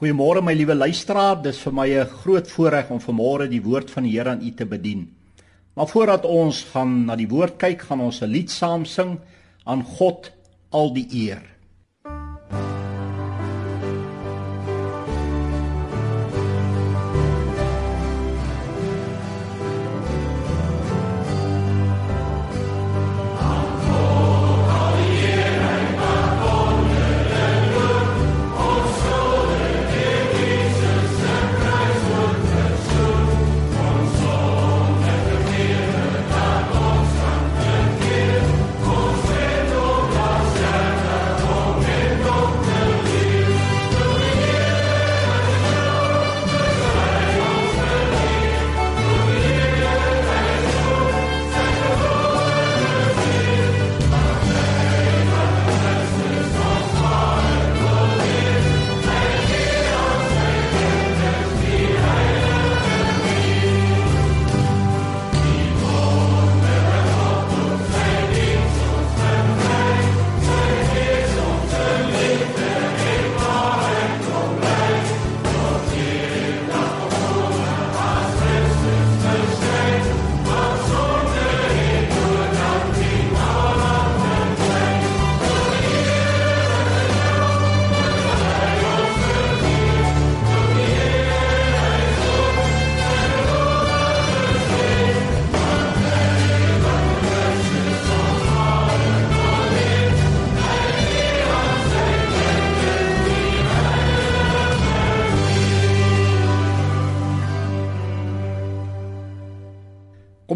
Goeiemôre my liewe luisteraar, dis vir my 'n groot voorreg om vanmôre die woord van die Here aan u te bedien. Maar voordat ons gaan na die woord kyk, gaan ons 'n lied saam sing aan God al die eer.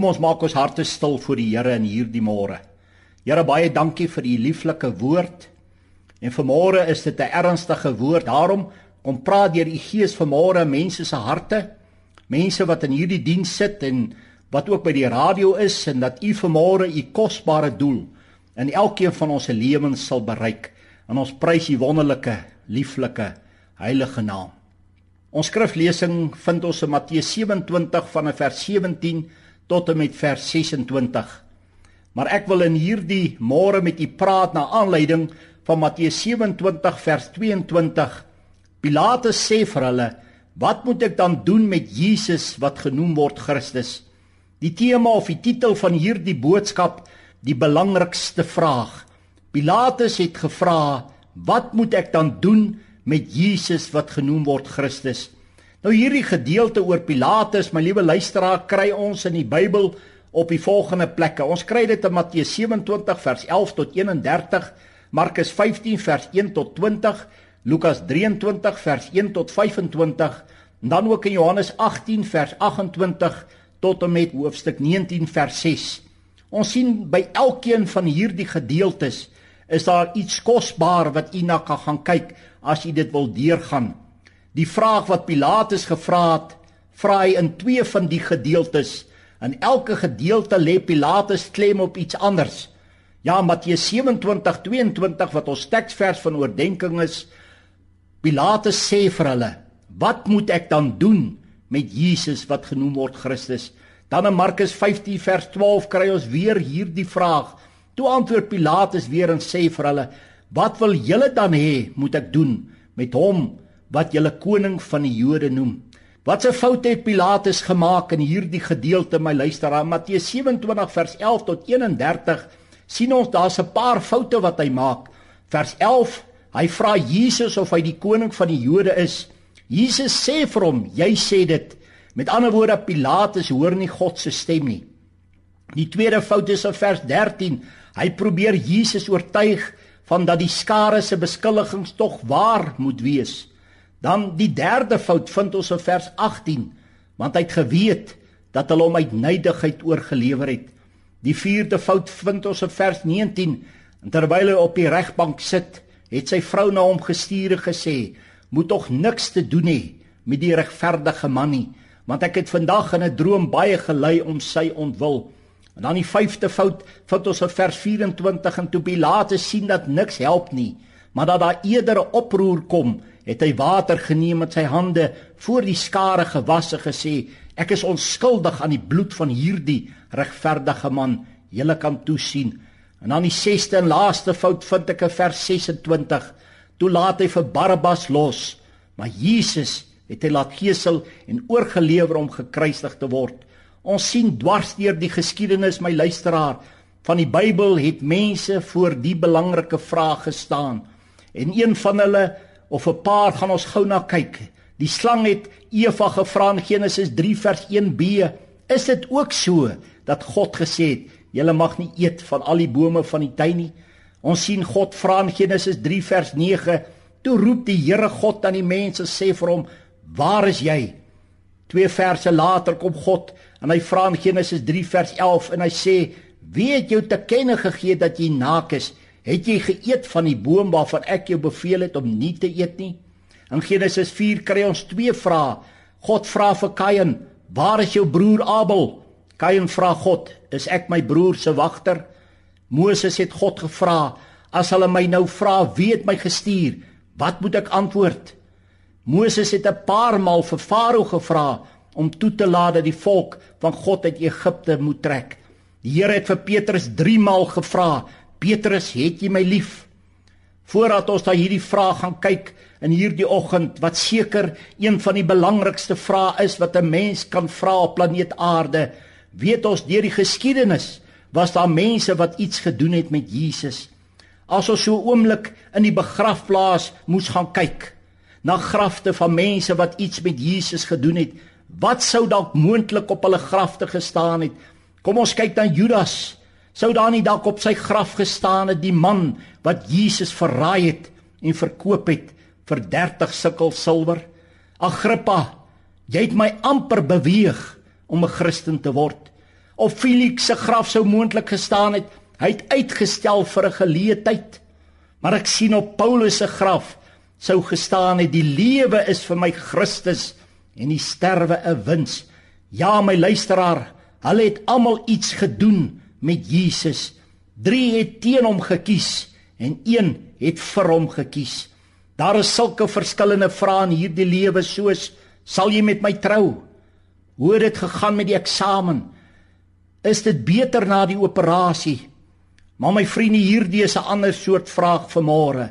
Kom ons maak ons harte stil voor die Here in hierdie môre. Here baie dankie vir u lieflike woord. En vanmôre is dit 'n ernstige woord. Daarom kom praat deur u Gees vanmôre mense se harte. Mense wat in hierdie diens sit en wat ook by die radio is en dat u vanmôre u kosbare doel in elkeen van ons se lewens sal bereik. En ons prys u wonderlike, lieflike, heilige naam. Ons skriflesing vind ons in Matteus 27 vanaf vers 17 tot en met vers 26. Maar ek wil in hierdie môre met u praat na aanleiding van Matteus 27 vers 22. Pilatus sê vir hulle: "Wat moet ek dan doen met Jesus wat genoem word Christus?" Die tema of die titel van hierdie boodskap, die belangrikste vraag. Pilatus het gevra: "Wat moet ek dan doen met Jesus wat genoem word Christus?" Nou hierdie gedeelte oor Pilatus, my liewe luisteraar, kry ons in die Bybel op die volgende plekke. Ons kry dit in Matteus 27 vers 11 tot 31, Markus 15 vers 1 tot 20, Lukas 23 vers 1 tot 25 en dan ook in Johannes 18 vers 28 tot en met hoofstuk 19 vers 6. Ons sien by elkeen van hierdie gedeeltes is daar iets kosbaar wat u na kan gaan kyk as u dit wil deurgaan. Die vraag wat Pilatus gevra het, vra hy in twee van die gedeeltes. In elke gedeelte lê Pilatus klem op iets anders. Ja, Matteus 27:22 wat ons teksvers van oordeenking is, Pilatus sê vir hulle: "Wat moet ek dan doen met Jesus wat genoem word Christus?" Dan in Markus 15 vers 12 kry ons weer hierdie vraag. Toe antwoord Pilatus weer en sê vir hulle: "Wat wil julle dan hê moet ek doen met hom wat julle koning van die Jode noem. Wat 'n fout het Pilatus gemaak in hierdie gedeelte my luisteraar Matteus 27 vers 11 tot 31 sien ons daar's 'n paar foute wat hy maak. Vers 11 hy vra Jesus of hy die koning van die Jode is. Jesus sê vir hom jy sê dit. Met ander woorde Pilatus hoor nie God se stem nie. Die tweede fout is in vers 13. Hy probeer Jesus oortuig van dat die skare se beskuldigings tog waar moet wees. Dan die derde fout vind ons in vers 18, want hy het geweet dat hulle hom uit nydigheid oorgelewer het. Die vierde fout vind ons in vers 19, en terwyl hy op die regbank sit, het sy vrou na hom gestuur en gesê: "Moet tog niks te doen hê met die regverdige man nie, want ek het vandag in 'n droom baie gelei om sy ontwil." En dan die vyfde fout vind ons in vers 24 en toe Pilatus sien dat niks help nie, maar dat daar eerder 'n oproer kom het hy water geneem met sy hande voor die skare gewasse gesê ek is onskuldig aan die bloed van hierdie regverdige man julle kan toesien en dan die sesde en laaste fout vind ek in vers 26 toe laat hy vir Barabbas los Maar Jesus het hy laat gesel en oorgelewer om gekruisig te word. Ons sien dwars deur die geskiedenis my luisteraar van die Bybel het mense voor die belangrike vraag gestaan. En een van hulle of 'n paar gaan ons gou na kyk. Die slang het Eva gevra in Genesis 3 vers 1b: "Is dit ook so dat God gesê het: Julle mag nie eet van al die bome van die tuin nie?" Ons sien God vra in Genesis 3 vers 9: "Toe roep die Here God aan die mense sê vir hom: Waar is jy?" Twee verse later kom God en hy vra in Genesis 3 vers 11 en hy sê: Wie het jou te kenne gegee dat jy naak is? Het jy geëet van die boom waarvan ek jou beveel het om nie te eet nie? In Genesis 4 kry ons twee vrae. God vra vir Kain: "Waar is jou broer Abel?" Kain vra God: "Is ek my broer se wagter?" Moses het God gevra: "As hulle my nou vra wie het my gestuur, wat moet ek antwoord?" Moses het 'n paar maal vir Farao gevra om toe te laat dat die volk van God uit Egipte moet trek. Die Here het vir Petrus 3 maal gevra: "Petrus, het jy my lief?" Voordat ons daai hierdie vraag gaan kyk in hierdie oggend wat seker een van die belangrikste vrae is wat 'n mens kan vra op planeet Aarde, weet ons deur die geskiedenis was daar mense wat iets gedoen het met Jesus. As ons so oomblik in die begrafplaas moes gaan kyk na grafte van mense wat iets met Jesus gedoen het, wat sou dalk moontlik op hulle grafte gestaan het Kom ons kyk dan Judas. Sou daar nie dalk op sy graf gestaan het die man wat Jesus verraai het en verkoop het vir 30 sikkel silwer? Agrippa, jy het my amper beweeg om 'n Christen te word. Of Felix se graf sou moontlik gestaan het, hy het uitgestel vir 'n geleentheid. Maar ek sien op Paulus se graf sou gestaan het die lewe is vir my Christus en die sterwe 'n wins. Ja, my luisteraar, Hulle het almal iets gedoen met Jesus. 3 het teen hom gekies en 1 het vir hom gekies. Daar is sulke verskillende vrae in hierdie lewe soos sal jy met my trou? Hoe het dit gegaan met die eksamen? Is dit beter na die operasie? Maar my vriende, hierdie is 'n ander soort vraag vir môre.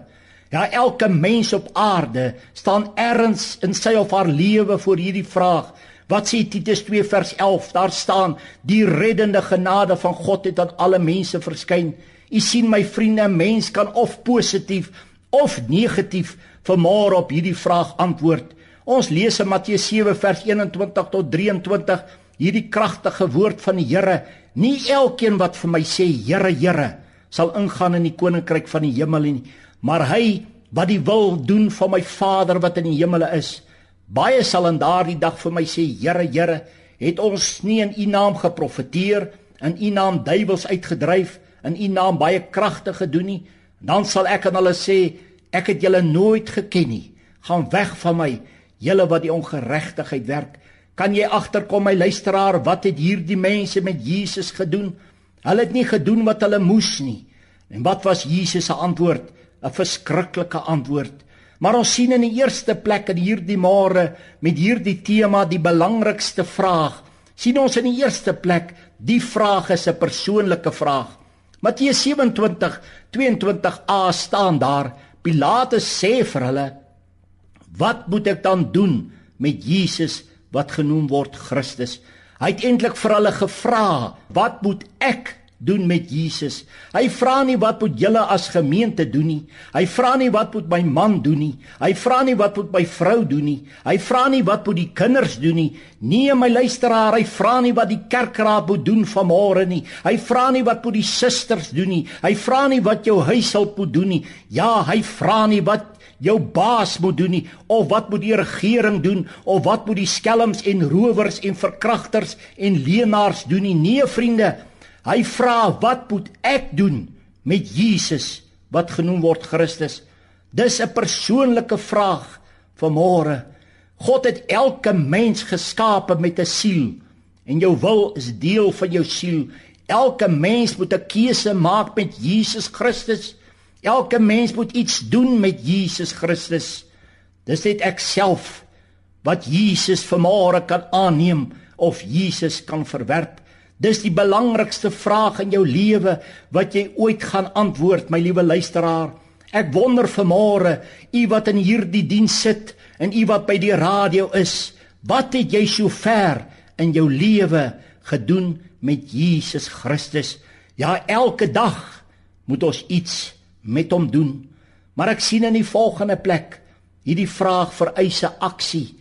Ja, elke mens op aarde staan ergens in sy of haar lewe voor hierdie vraag. Wat sê Titus 2 vers 11? Daar staan: "Die reddende genade van God het aan alle mense verskyn." U sien my vriende, mens kan of positief of negatief vermaar op hierdie vraag antwoord. Ons lees in Matteus 7 vers 21 tot 23 hierdie kragtige woord van die Here: "Nie elkeen wat vir my sê, Here, Here, sal ingaan in die koninkryk van die hemel nie, maar hy wat die wil doen van my Vader wat in die hemele is." Baie sal in daardie dag vir my sê: Here, Here, het ons nie in U naam geprofeteer, in U naam duiwels uitgedryf, in U naam baie kragte gedoen nie? Dan sal ek aan hulle sê: Ek het julle nooit geken nie. Gaan weg van my, julle wat die ongeregtigheid werk. Kan jy agterkom my luisteraar, wat het hierdie mense met Jesus gedoen? Hulle het nie gedoen wat hulle moes nie. En wat was Jesus se antwoord? 'n Verskriklike antwoord. Maar ons sien in die eerste plek in hierdie môre met hierdie tema die belangrikste vraag. sien ons in die eerste plek, die vraag is 'n persoonlike vraag. Matteus 27 22a staan daar. Pilatus sê vir hulle: "Wat moet ek dan doen met Jesus wat genoem word Christus?" Hy het eintlik vir hulle gevra: "Wat moet ek doen met Jesus. Hy vra nie wat moet julle as gemeente doen nie. Hy vra nie wat moet my man doen nie. Hy vra nie wat moet my vrou doen nie. Hy vra nie wat moet die kinders doen nie. Nee my luisteraar, hy vra nie wat die kerkraad moet doen vanmôre nie. Hy vra nie wat moet die susters doen nie. Hy vra nie wat jou huishulp moet doen nie. Ja, hy vra nie wat jou baas moet doen nie of wat moet die regering doen of wat moet die skelms en rowers en verkragters en leenaars doen nie. Nee vriende, Hy vra wat moet ek doen met Jesus wat genoem word Christus? Dis 'n persoonlike vraag van môre. God het elke mens geskape met 'n siel en jou wil is deel van jou siel. Elke mens moet 'n keuse maak met Jesus Christus. Elke mens moet iets doen met Jesus Christus. Dis net ek self wat Jesus vanmôre kan aanneem of Jesus kan verwerp. Dis die belangrikste vraag in jou lewe wat jy ooit gaan antwoord, my liewe luisteraar. Ek wonder vanmôre, u wat in hierdie diens sit, En u wat by die radio is, wat het jy sover in jou lewe gedoen met Jesus Christus? Ja, elke dag moet ons iets met hom doen. Maar ek sien in die volgende plek hierdie vraag vereise aksie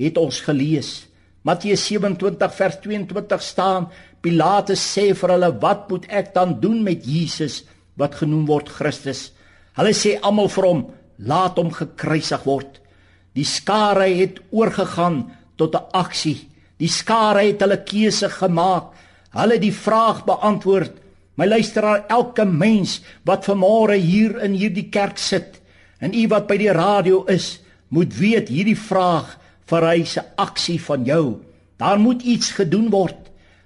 het ons gelees. Matteus 27 vers 22 staan Pilatus sê vir hulle wat moet ek dan doen met Jesus wat genoem word Christus? Hulle sê almal vir hom laat hom gekruisig word. Die skare het oorgegaan tot 'n aksie. Die skare het hulle keuse gemaak. Hulle die vraag beantwoord. My luisteraar, elke mens wat vanmôre hier in hierdie kerk sit en u wat by die radio is, moet weet hierdie vraag vereis 'n aksie van jou. Daar moet iets gedoen word.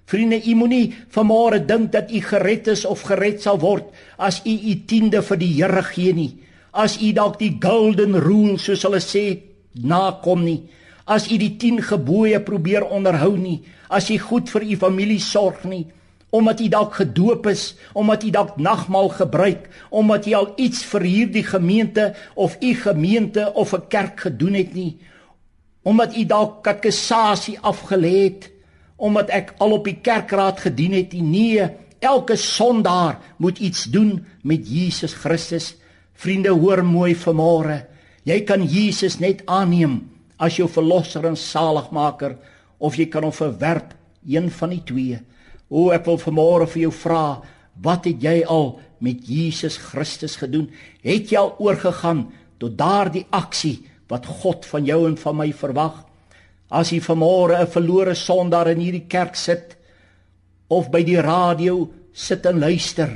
Vriende, u moenie vanmôre dink dat u gered is of gered sal word as u u tiende vir die Here gee nie. As u dalk die golden rule soos hulle sê nakom nie. As u die 10 gebooie probeer onderhou nie. As u goed vir u familie sorg nie omdat u dalk gedoop is, omdat u dalk nagmaal gebruik, omdat u al iets vir hierdie gemeente of u gemeente of 'n kerk gedoen het nie, omdat u dalk katekisasie afgelê het omdat ek al op die kerkraad gedien het. Nee, elke sondaar moet iets doen met Jesus Christus. Vriende, hoor mooi vanmôre. Jy kan Jesus net aanneem as jou verlosser en saligmaker of jy kan hom verwerp, een van die twee. O, ek wil vanmôre vir jou vra, wat het jy al met Jesus Christus gedoen? Het jy al oorgegaan tot daardie aksie wat God van jou en van my verwag? As jy vanmôre 'n verlore sondaar in hierdie kerk sit of by die radio sit en luister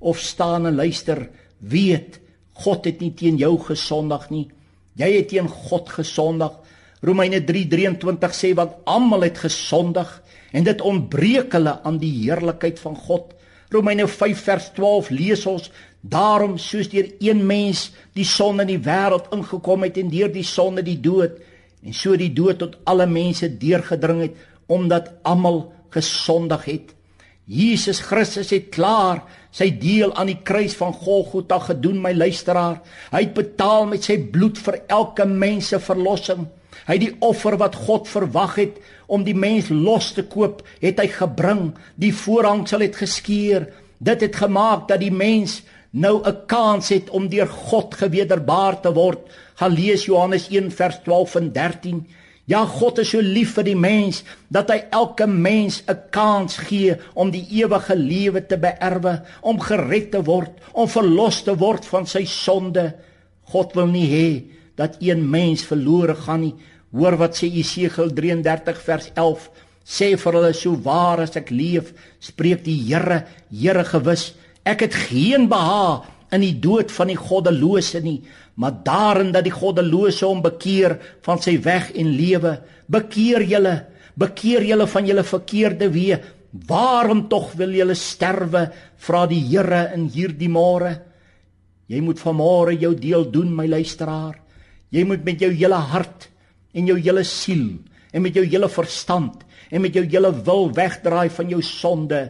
of staan en luister, weet God het nie teen jou gesondig nie. Jy het teen God gesondig. Romeine 3:23 sê want almal het gesondig en dit ontbreek hulle aan die heerlikheid van God. Romeine 5 vers 12 lees ons daarom soos deur een mens die sonde in die wêreld ingekom het en deur die sonde die dood en so die dood tot alle mense deurgedring het omdat almal gesondig het. Jesus Christus het klaar sy deel aan die kruis van Golgotha gedoen, my luisteraar. Hy het betaal met sy bloed vir elke mens se verlossing. Hy die offer wat God verwag het om die mens los te koop, het hy gebring. Die voorhangsel het geskeur. Dit het gemaak dat die mens nou 'n kans het om deur God gewederbaar te word. Gaan lees Johannes 1 vers 12 en 13. Ja, God is so lief vir die mens dat hy elke mens 'n kans gee om die ewige lewe te beerwe, om gered te word, om verlos te word van sy sonde. God wil nie hê dat een mens verlore gaan nie. Hoor wat sê Jesegiel 33 vers 11. Sê vir hulle so waar as ek leef, spreek die Here, Here gewis Ek het geen behaag in die dood van die goddelose nie, maar daarin dat die goddelose hom bekeer van sy weg en lewe. Bekeer julle, bekeer julle van julle verkeerde weë. Waarom tog wil julle sterwe? Vra die Here in hierdie môre. Jy moet vanmôre jou deel doen, my luisteraar. Jy moet met jou hele hart en jou hele siel en met jou hele verstand en met jou hele wil wegdraai van jou sonde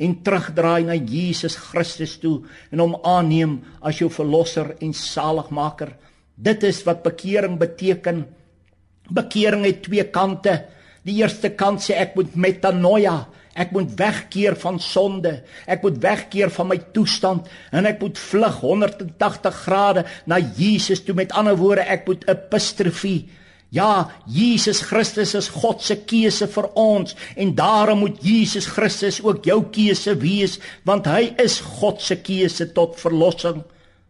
en terugdraai na Jesus Christus toe en hom aanneem as jou verlosser en saligmaker. Dit is wat bekering beteken. Bekering het twee kante. Die eerste kant sê ek moet metanoia, ek moet wegkeer van sonde, ek moet wegkeer van my toestand en ek moet vlug 180 grade na Jesus toe. Met ander woorde, ek moet epistrofie Ja, Jesus Christus is God se keuse vir ons en daarom moet Jesus Christus ook jou keuse wees want hy is God se keuse tot verlossing.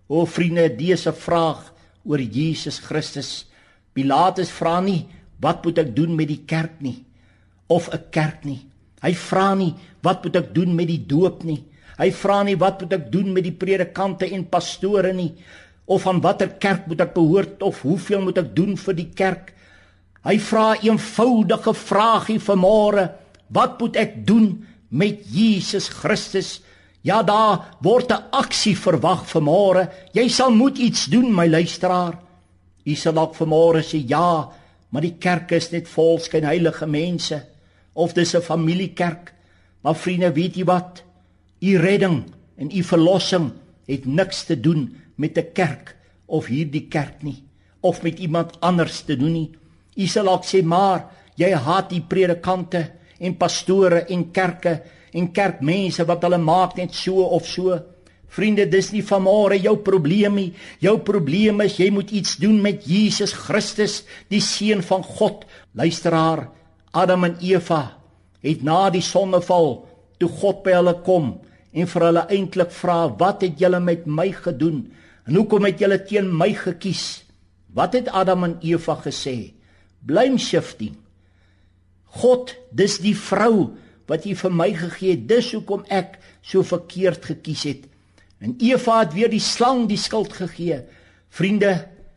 O vriende, dese vraag oor Jesus Christus. Pilatus vra nie wat moet ek doen met die kerk nie of 'n kerk nie. Hy vra nie wat moet ek doen met die doop nie. Hy vra nie wat moet ek doen met die predikante en pastore nie of aan watter kerk moet ek behoort of hoeveel moet ek doen vir die kerk? Hy vra 'n eenvoudige vraagie vanmôre: Wat moet ek doen met Jesus Christus? Ja, daar word 'n aksie verwag vanmôre. Jy sal moet iets doen, my luisteraar. U sal dalk vanmôre sê ja, maar die kerk is net vol skyn heilige mense of dis 'n familiekerk. Maar vriende, weet jy wat? U redding en u verlossing het niks te doen met 'n kerk of hierdie kerk nie. of met iemand anders te doen nie. U sal ook sê maar jy haat die predikante en pastore en kerke en kerkmense wat hulle maak net so of so. Vriende, dis nie vanmôre jou probleem nie. Jou probleem is jy moet iets doen met Jesus Christus, die seun van God. Luisteraar, Adam en Eva het na die sondeval toe God by hulle kom en vir hulle eintlik vra, "Wat het julle met my gedoen? En hoekom het julle teen my gekies?" Wat het Adam en Eva gesê? Blame shifting. God, dis die vrou wat jy vir my gegee het. Dis hoekom ek so verkeerd gekies het. En Eva het weer die slang die skuld gegee. Vriende,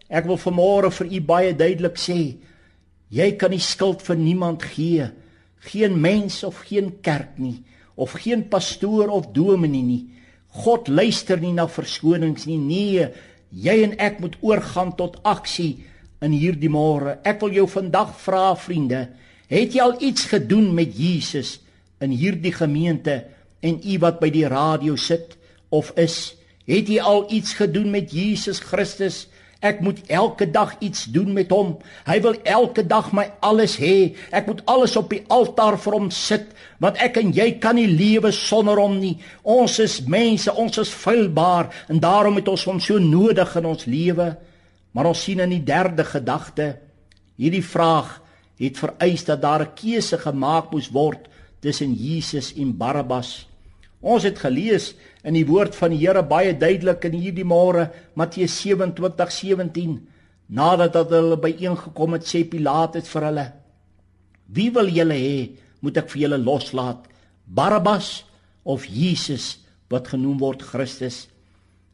ek wil vanmôre vir u baie duidelik sê, jy kan die skuld vir niemand gee. Geen mens of geen kerk nie of geen pastoor of dominee nie. God luister nie na verskonings nie. Nee, jy en ek moet oorgaan tot aksie in hierdie môre. Ek wil jou vandag vra, vriende, het jy al iets gedoen met Jesus in hierdie gemeente en u wat by die radio sit? of is het jy al iets gedoen met Jesus Christus ek moet elke dag iets doen met hom. Hy wil elke dag my alles hê. Ek moet alles op die altaar vir hom sit want ek en jy kan nie lewe sonder hom nie. Ons is mense ons is feilbaar en daarom het ons hom so nodig in ons lewe. Maar ons sien in die derde gedagte hierdie vraag het vereis dat daar 'n keuse gemaak moes word tussen Jesus en Barabbas Ons het gelees in die woord van die Here baie duidelik in hierdie môre Matteus 27:17 nadat hulle byeengekom het sê Pilatus vir hulle Wie wil julle hê moet ek vir julle loslaat? Barabbas of Jesus wat genoem word Christus?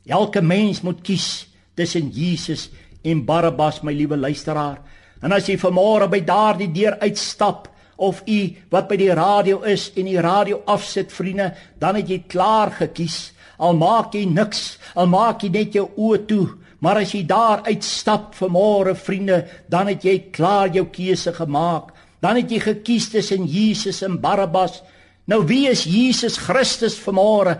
Elke mens moet kies tussen Jesus en Barabbas my liewe luisteraar. En as jy vanmôre by daardie deur uitstap of u wat by die radio is en die radio afsit vriende, dan het jy klaar gekies. Al maak jy niks, al maak jy net jou oë toe, maar as jy daar uitstap vanmôre vriende, dan het jy klaar jou keuse gemaak. Dan het jy gekies tussen Jesus en Barabbas. Nou wie is Jesus Christus vanmôre?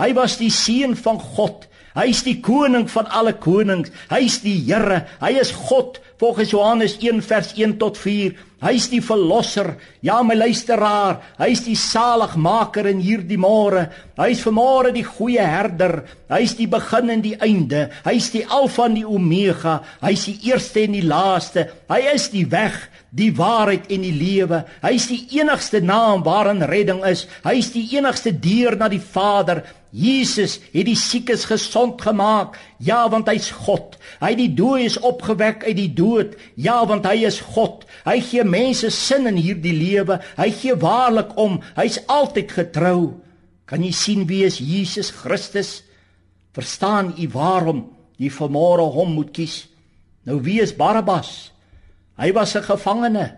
Hy was die seun van God. Hy is die koning van alle konings. Hy is die Here. Hy is God volgens Johannes 1 vers 1 tot 4. Hy is die verlosser. Ja, my luisteraar, hy is die saligmaker in hierdie môre. Hy is vanmôre die goeie herder. Hy is die begin en die einde. Hy is die alfa en die omega. Hy is die eerste en die laaste. Hy is die weg, die waarheid en die lewe. Hy is die enigste naam waarin redding is. Hy is die enigste deur na die Vader. Jesus het die siekes gesond gemaak. Ja, want hy's God. Hy het die dooies opgewek uit die dood. Ja, want hy is God. Hy gee mense sin in hierdie lewe. Hy gee waarlik om. Hy's altyd getrou. Kan jy sien wie is Jesus Christus? Verstaan u waarom jy vanmôre hom moet kies? Nou wie is Barabbas? Hy was 'n gevangene.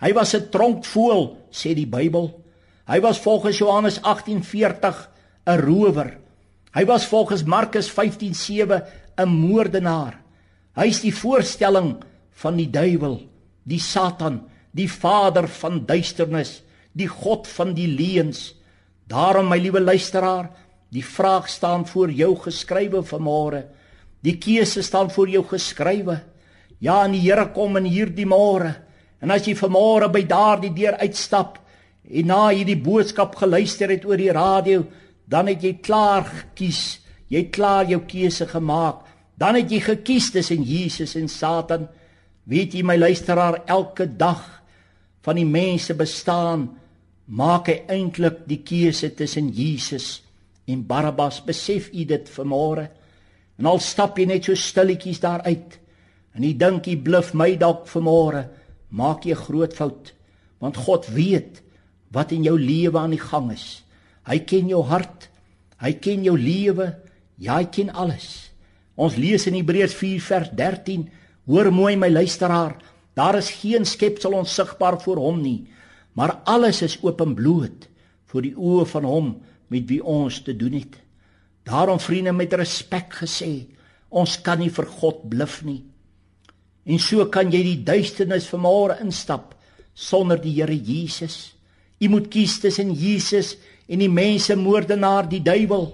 Hy was 'n tronkvoël, sê die Bybel. Hy was volgens Johannes 18:40 'n rower. Hy was volgens Markus 15:7 'n moordenaar. Hy is die voorstelling van die duiwel, die Satan, die vader van duisternis, die god van die leuns. Daarom my liewe luisteraar, die vraag staan voor jou geskrywe vanmôre. Die keuse staan voor jou geskrywe. Ja, en die Here kom in hierdie môre. En as jy vanmôre by daardie deur uitstap en na hierdie boodskap geluister het oor die radio, dan het jy klaar gekies. Jy het klaar jou keuse gemaak. Dan het jy gekies tussen Jesus en Satan. Weet jy my luisteraar, elke dag van die mense bestaan maak hy eintlik die keuse tussen Jesus en Barabbas. Besef u dit vanmôre? En al stap jy net so stilletjies daar uit en jy dink jy bluf my dalk vanmôre, maak jy 'n groot fout. Want God weet wat in jou lewe aan die gang is. Hy ken jou hart. Hy ken jou lewe. Ja, hy ken alles. Ons lees in Hebreërs 4 vers 13. Hoor mooi my luisteraar, daar is geen skepsel onsigbaar voor hom nie, maar alles is openbloot voor die oë van hom met wie ons te doen het. Daarom vriende met respek gesê, ons kan nie vir God bluf nie. En so kan jy die duisternis vanmôre instap sonder die Here Jesus. Jy moet kies tussen Jesus en die mense moordenaar die duiwel.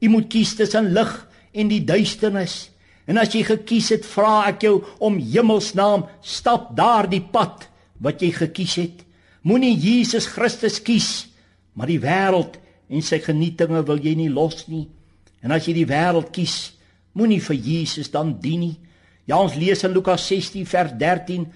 U moet kies tussen lig en die duisternis. En as jy gekies het, vra ek jou om hemelsnaam, stap daardie pad wat jy gekies het. Moenie Jesus Christus kies, maar die wêreld en sy genietinge wil jy nie los nie. En as jy die wêreld kies, moenie vir Jesus dan dien nie. Ja, ons lees in Lukas 16 vers 13,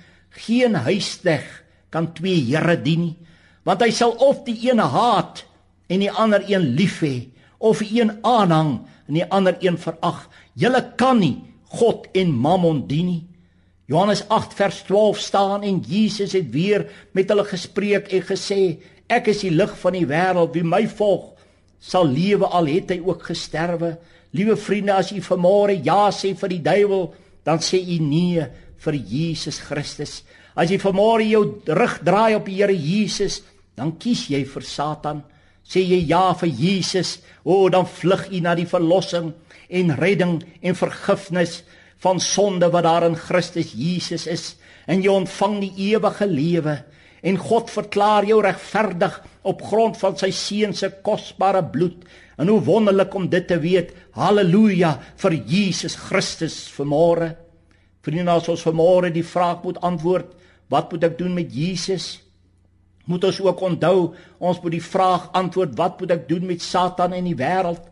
geen huisdeg kan twee here dien nie, want hy sal of die een haat en die ander een lief hê, of een aanhang en die ander een verag. Julle kan nie God en Mammon dien nie. Johannes 8 vers 12 staan en Jesus het weer met hulle gespreek en gesê: Ek is die lig van die wêreld. Wie my volg, sal lewe al het hy ook gesterwe. Liewe vriende, as u vanmôre ja sê vir die duiwel, dan sê u nee vir Jesus Christus. As jy vanmôre jou rug draai op die Here Jesus, dan kies jy vir Satan. Sê jy ja vir Jesus, o, oh, dan vlug u na die verlossing en redding en vergifnis van sonde wat daar in Christus Jesus is en jy ontvang die ewige lewe en God verklaar jou regverdig op grond van sy seun se kosbare bloed. En hoe wonderlik om dit te weet. Halleluja vir Jesus Christus vanmôre. Vriende, as ons vanmôre die vraag moet antwoord, wat moet ek doen met Jesus? Moet ons ook onthou, ons moet die vraag antwoord, wat moet ek doen met Satan en die wêreld?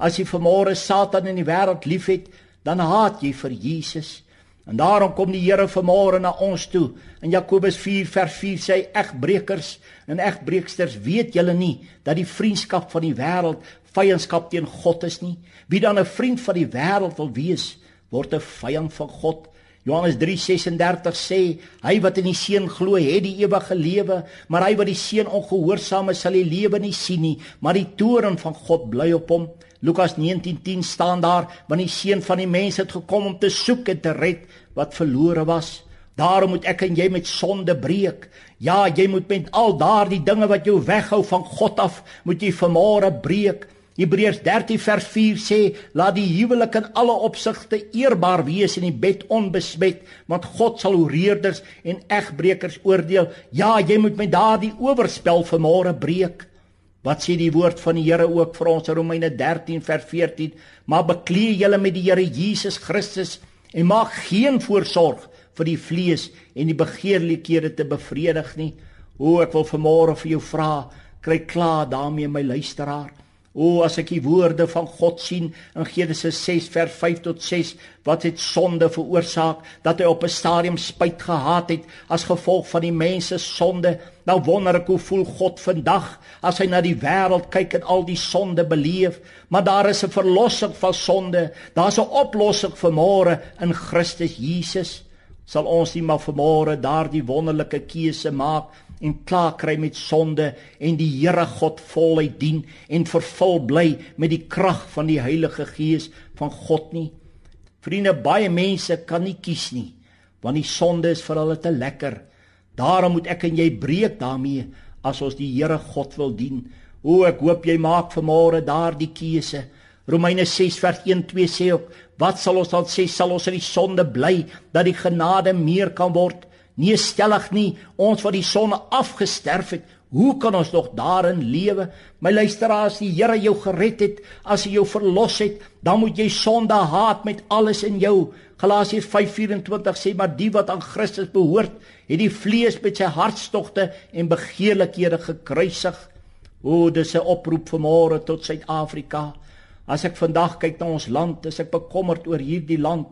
As jy vanmôre Satan en die wêreld liefhet, dan haat jy vir Jesus. En daarom kom die Here vanmôre na ons toe. In Jakobus 4 vers 4 sê hy egbreekers en egbreeksters, weet julle nie dat die vriendskap van die wêreld vyandskap teen God is nie? Wie dan 'n vriend van die wêreld wil wees, word 'n vyand van God. Johannes 3:36 sê hy wat in die seun glo het die ewige lewe, maar hy wat die seun ongehoorsaam is sal die lewe nie sien nie, maar die toorn van God bly op hom. Lukas 19:10 staan daar, want die seun van die mens het gekom om te soek en te red wat verlore was. Daarom moet ek en jy met sonde breek. Ja, jy moet met al daardie dinge wat jou weghou van God af, moet jy vanmôre breek. Hebreërs 13 vers 4 sê: "Laat die huwelik in alle opsigte eerbaar wees en die bed onbesmet, want God sal hoereerders en egbreekers oordeel." Ja, jy moet met daardie oorspel vanmôre breek. Wat sê die woord van die Here ook vir ons in Romeine 13 vers 14? Maar beklee julle met die Here Jesus Christus en maak geen voorsorg vir die vlees en die begeerlikhede te bevredig nie. O, ek wil vanmôre vir jou vra, kry klaar daarmee my luisteraar. O as ek die woorde van God sien in Genesis 6 vers 5 tot 6 wat het sonde veroorsaak dat hy op 'n stadium spyt gehad het as gevolg van die mense sonde. Nou wonder ek hoe voel God vandag as hy na die wêreld kyk en al die sonde beleef? Maar daar is 'n verlossing van sonde daar's 'n oplossing vir môre in Christus Jesus. Sal ons nie maar vir môre daardie wonderlike keuse maak en klaar kry met sonde en die Here God voluit dien en vervul bly met die krag van die Heilige Gees van God nie. Vriende, baie mense kan nie kies nie want die sonde is vir hulle te lekker. Daarom moet ek en jy breek daarmee as ons die Here God wil dien. O, ek hoop jy maak vanmôre daardie keuse. Romeine 6 vers 1 2 sê ook, wat sal ons dan sê sal ons in die sonde bly dat die genade meer kan word? Nee stellig nie, ons wat die sonne afgesterf het, hoe kan ons nog daarin lewe? My luisteraars, die Here jou gered het, as hy jou verlos het, dan moet jy sonde haat met alles in jou. Galasiërs 5:24 sê maar die wat aan Christus behoort, het die vlees met sy hartstogte en begeerlikhede gekruisig. O, dis 'n oproep vanmôre tot Suid-Afrika. As ek vandag kyk na ons land, is ek bekommerd oor hierdie land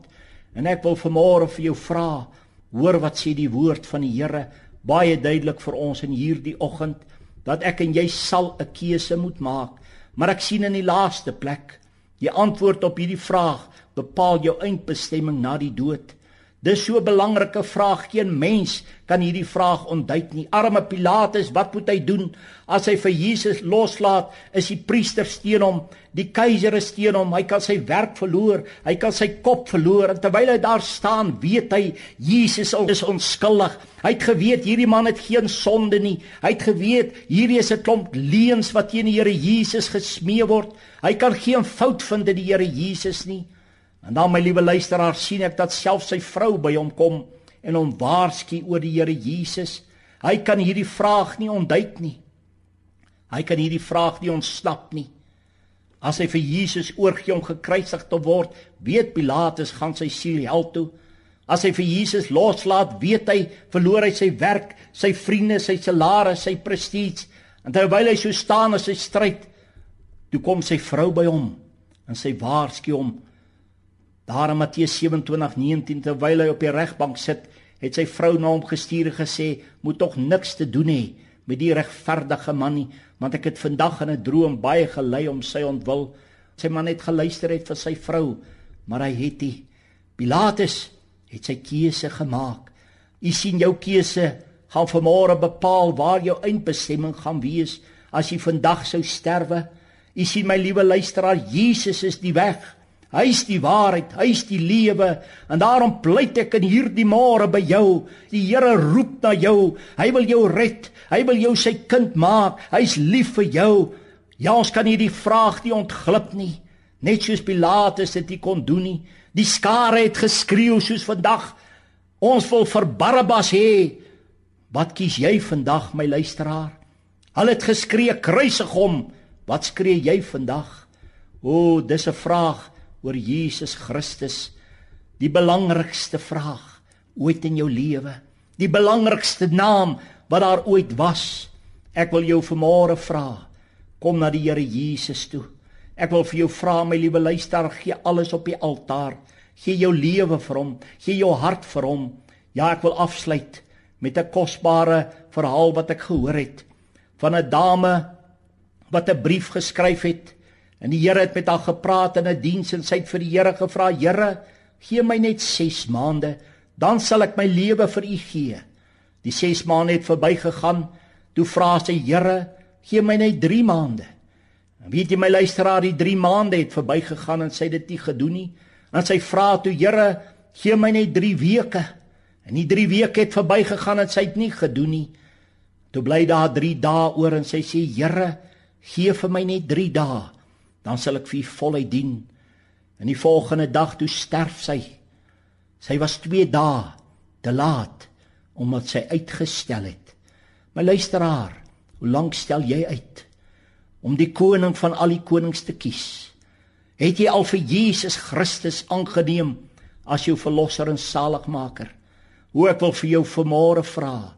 en ek wil vanmôre vir jou vra, Hoor wat sê die woord van die Here baie duidelik vir ons in hierdie oggend dat ek en jy sal 'n keuse moet maak. Maar ek sien in die laaste plek, die antwoord op hierdie vraag bepaal jou eindbestemming na die dood. Dis so 'n belangrike vraag. Geen mens kan hierdie vraag ontduik nie. Arme Pilatus, wat moet hy doen as hy vir Jesus loslaat? Is die priester steen hom, die keiser steen hom, hy kan sy werk verloor, hy kan sy kop verloor. En terwyl hy daar staan, weet hy Jesus is onskuldig. Hy het geweet hierdie man het geen sonde nie. Hy het geweet hierdie is 'n klomp leuns wat teen die Here Jesus gesmee word. Hy kan geen fout vind in die Here Jesus nie. En dan my liewe luisteraar sien ek dat self sy vrou by hom kom en hom waarsku oor die Here Jesus. Hy kan hierdie vraag nie ontduik nie. Hy kan hierdie vraag nie ontsnap nie. As hy vir Jesus oorgee om gekruisig te word, weet Pilatus gaan sy siel hel toe. As hy vir Jesus loslaat, weet hy verloor hy sy werk, sy vriende, sy salaris, sy prestige. En terwyl hy so staan in sy stryd, toe kom sy vrou by hom en sy waarsku hom. Daar in Matteus 27:19 terwyl hy op die regbank sit, het sy vrou na hom gestuur en gesê: "Moet tog niks te doen hê met die regverdige man nie, want ek het vandag in 'n droom baie gelei om sy ontwil." Sy man het geluister het vir sy vrou, maar hy het nie. Pilatus het sy keuse gemaak. U sien jou keuse gaan vanmôre bepaal waar jou eindbestemming gaan wees as jy vandag sou sterwe. U sien my liewe luisteraar, Jesus is die weg. Hy is die waarheid, hy is die lewe en daarom pleit ek in hierdie môre by jou. Die Here roep na jou. Hy wil jou red. Hy wil jou sy kind maak. Hy's lief vir jou. Ja, ons kan hierdie vraag nie ontglip nie. Net soos Pilatus dit kon doen nie. Die skare het geskreeu soos vandag. Ons wil vir Barabbas hê. Wat kies jy vandag, my luisteraar? Hulle het geskree kruisig hom. Wat skree jy vandag? O, dis 'n vraag oor Jesus Christus. Die belangrikste vraag ooit in jou lewe. Die belangrikste naam wat daar ooit was. Ek wil jou vanmôre vra, kom na die Here Jesus toe. Ek wil vir jou vra, my liewe luisteraar, gee alles op die altaar. Gee jou lewe vir hom, gee jou hart vir hom. Ja, ek wil afsluit met 'n kosbare verhaal wat ek gehoor het van 'n dame wat 'n brief geskryf het en die Here het met haar gepraat in 'n diens en sy het vir die Here gevra: "Here, gee my net 6 maande, dan sal ek my lewe vir U gee." Die 6 maande het verbygegaan. Toe vra sy: "Here, gee my net 3 maande." En weet jy my luisteraar, die 3 maande het verbygegaan en sy het dit nie gedoen nie. En sy vra toe: "Here, gee my net 3 weke." En die 3 weke het verbygegaan en sy het nie gedoen nie. Toe bly daar 3 dae oor en sy sê: "Here, gee vir my net 3 dae, dan sal ek vir U voluit dien." En die volgende dag toe sterf sy. Sy was 2 dae te laat omdat sy uitgestel het. My luisteraar, hoe lank stel jy uit om die koning van al die konings te kies? Het jy al vir Jesus Christus aangeneem as jou verlosser en saligmaker? Hoe ek wil vir jou vanmôre vra,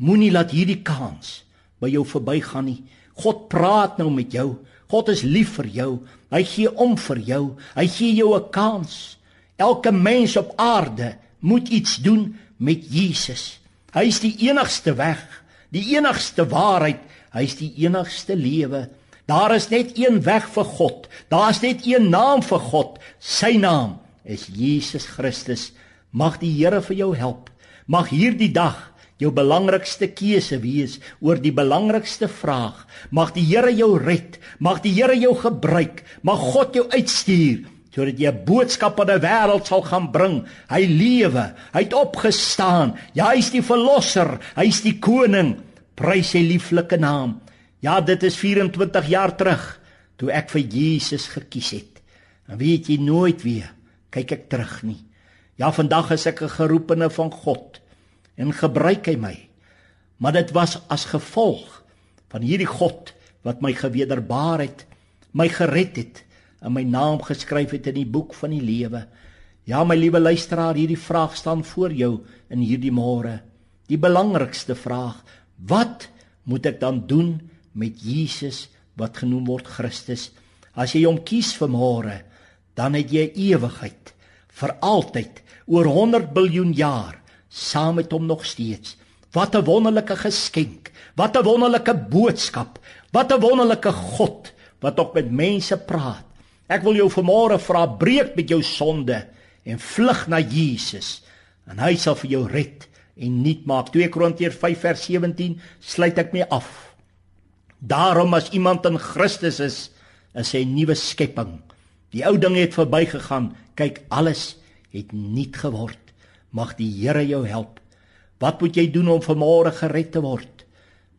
moenie laat hierdie kans by jou verbygaan nie. God praat nou met jou. God is lief vir jou. Hy gee om vir jou. Hy gee jou 'n kans. Elke mens op aarde moet iets doen met Jesus. Hy is die enigste weg, die enigste waarheid, hy is die enigste lewe. Daar is net een weg vir God. Daar's net een naam vir God. Sy naam is Jesus Christus. Mag die Here vir jou help. Mag hierdie dag jou belangrikste keuse wees oor die belangrikste vraag. Mag die Here jou red. Mag die Here jou gebruik. Mag God jou uitstuur sodat jy 'n boodskap aan die wêreld sal gaan bring. Hy lewe. Hy het opgestaan. Ja, hy is die verlosser. Hy is die koning. Prys sy lieflike naam. Ja, dit is 24 jaar terug toe ek vir Jesus gekies het. En weet jy nooit weer kyk ek terug nie. Ja, vandag is ek 'n geroepene van God en gebruik hy my. Maar dit was as gevolg van hierdie God wat my gewederbaar het, my gered het en my naam geskryf het in die boek van die lewe. Ja, my liewe luisteraar, hierdie vraag staan voor jou in hierdie môre. Die belangrikste vraag: Wat moet ek dan doen met Jesus wat genoem word Christus? As jy hom kies vir môre, dan het jy ewigheid vir altyd oor 100 miljard jaar saam met hom nog steeds. Wat 'n wonderlike geskenk. Wat 'n wonderlike boodskap. Wat 'n wonderlike God wat ook met mense praat. Ek wil jou vanmôre vra, breek met jou sonde en vlug na Jesus en hy sal vir jou red en nuut maak. 2 Korintiërs 5 vers 17 sluit ek mee af. Daarom as iemand in Christus is, is hy 'n nuwe skepping. Die ou dinge het verbygegaan. Kyk, alles het nuut geword. Mag die Here jou help. Wat moet jy doen om vanmôre gered te word?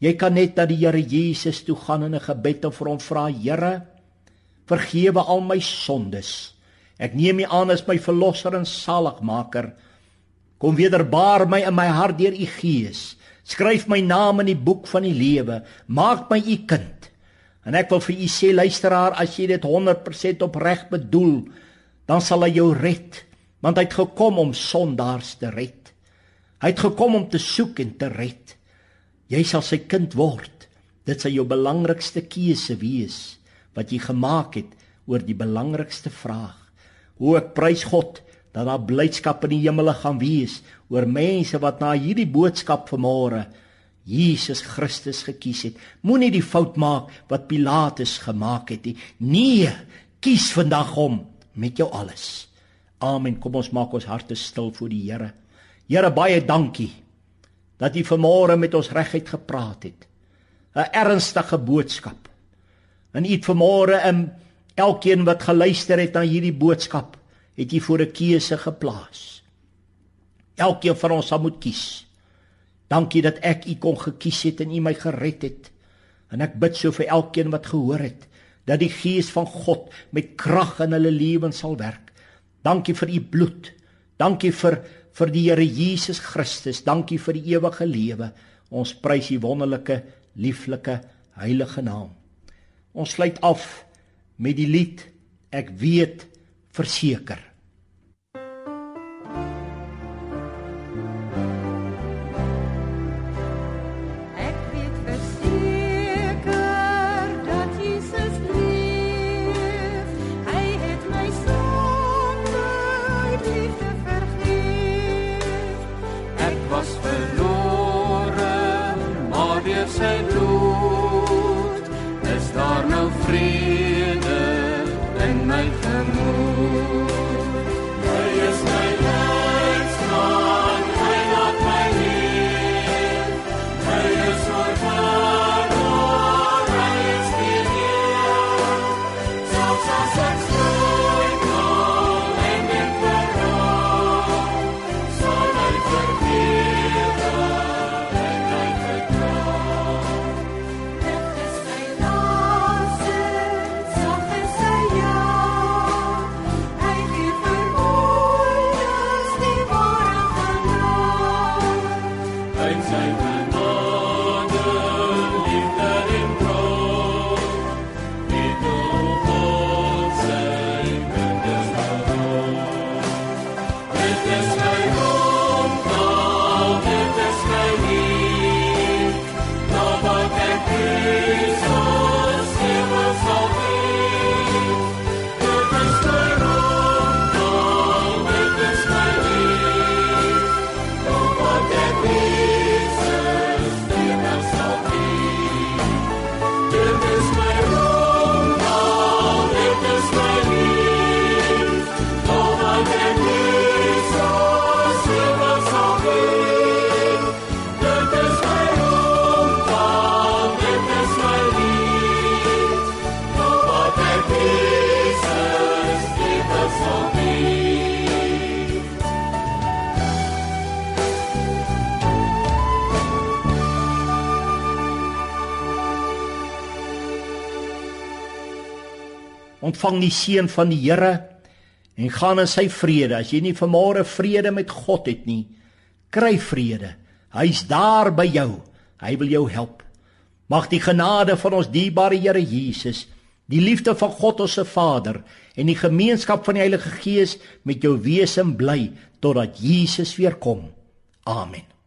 Jy kan net na die Here Jesus toe gaan in 'n gebed en vir hom vra: Here, vergewe al my sondes. Ek neem U aan as my verlosser en saligmaker. Kom wederbaar my in my hart deur U Gees. Skryf my naam in die boek van die lewe. Maak my U kind. En ek wil vir u sê luisteraar, as jy dit 100% opreg bedoel, dan sal hy jou red, want hy het gekom om sondaars te red. Hy het gekom om te soek en te red. Jy sal sy kind word. Dit sal jou belangrikste keuse wees wat jy gemaak het oor die belangrikste vraag. Hoe ek prys God dat daar blydskap in die hemele gaan wees oor mense wat na hierdie boodskap vanmôre Jesus Christus gekies het. Moenie die fout maak wat Pilatus gemaak het nie. Nee, kies vandag hom met jou alles. Amen. Kom ons maak ons harte stil voor die Here. Here, baie dankie dat U vanmôre met ons reguit gepraat het. 'n Ernstige boodskap. En U het vanmôre in elkeen wat geluister het na hierdie boodskap, het U voor 'n keuse geplaas. Elkeen van ons sal moet kies. Dankie dat ek U kon gekies het en U my gered het. En ek bid so vir elkeen wat gehoor het dat die gees van God met krag in hulle lewens sal werk. Dankie vir U bloed. Dankie vir vir die Here Jesus Christus. Dankie vir die ewige lewe. Ons prys U wonderlike, lieflike, heilige naam. Ons sluit af met die lied Ek weet verseker. was verlore, maar deur sy bloed ontvang die seën van die Here en gaan in sy vrede. As jy nie vanmôre vrede met God het nie, kry vrede. Hy's daar by jou. Hy wil jou help. Mag die genade van ons dierbare Here Jesus, die liefde van God ons se Vader en die gemeenskap van die Heilige Gees met jou wese bly totdat Jesus weer kom. Amen.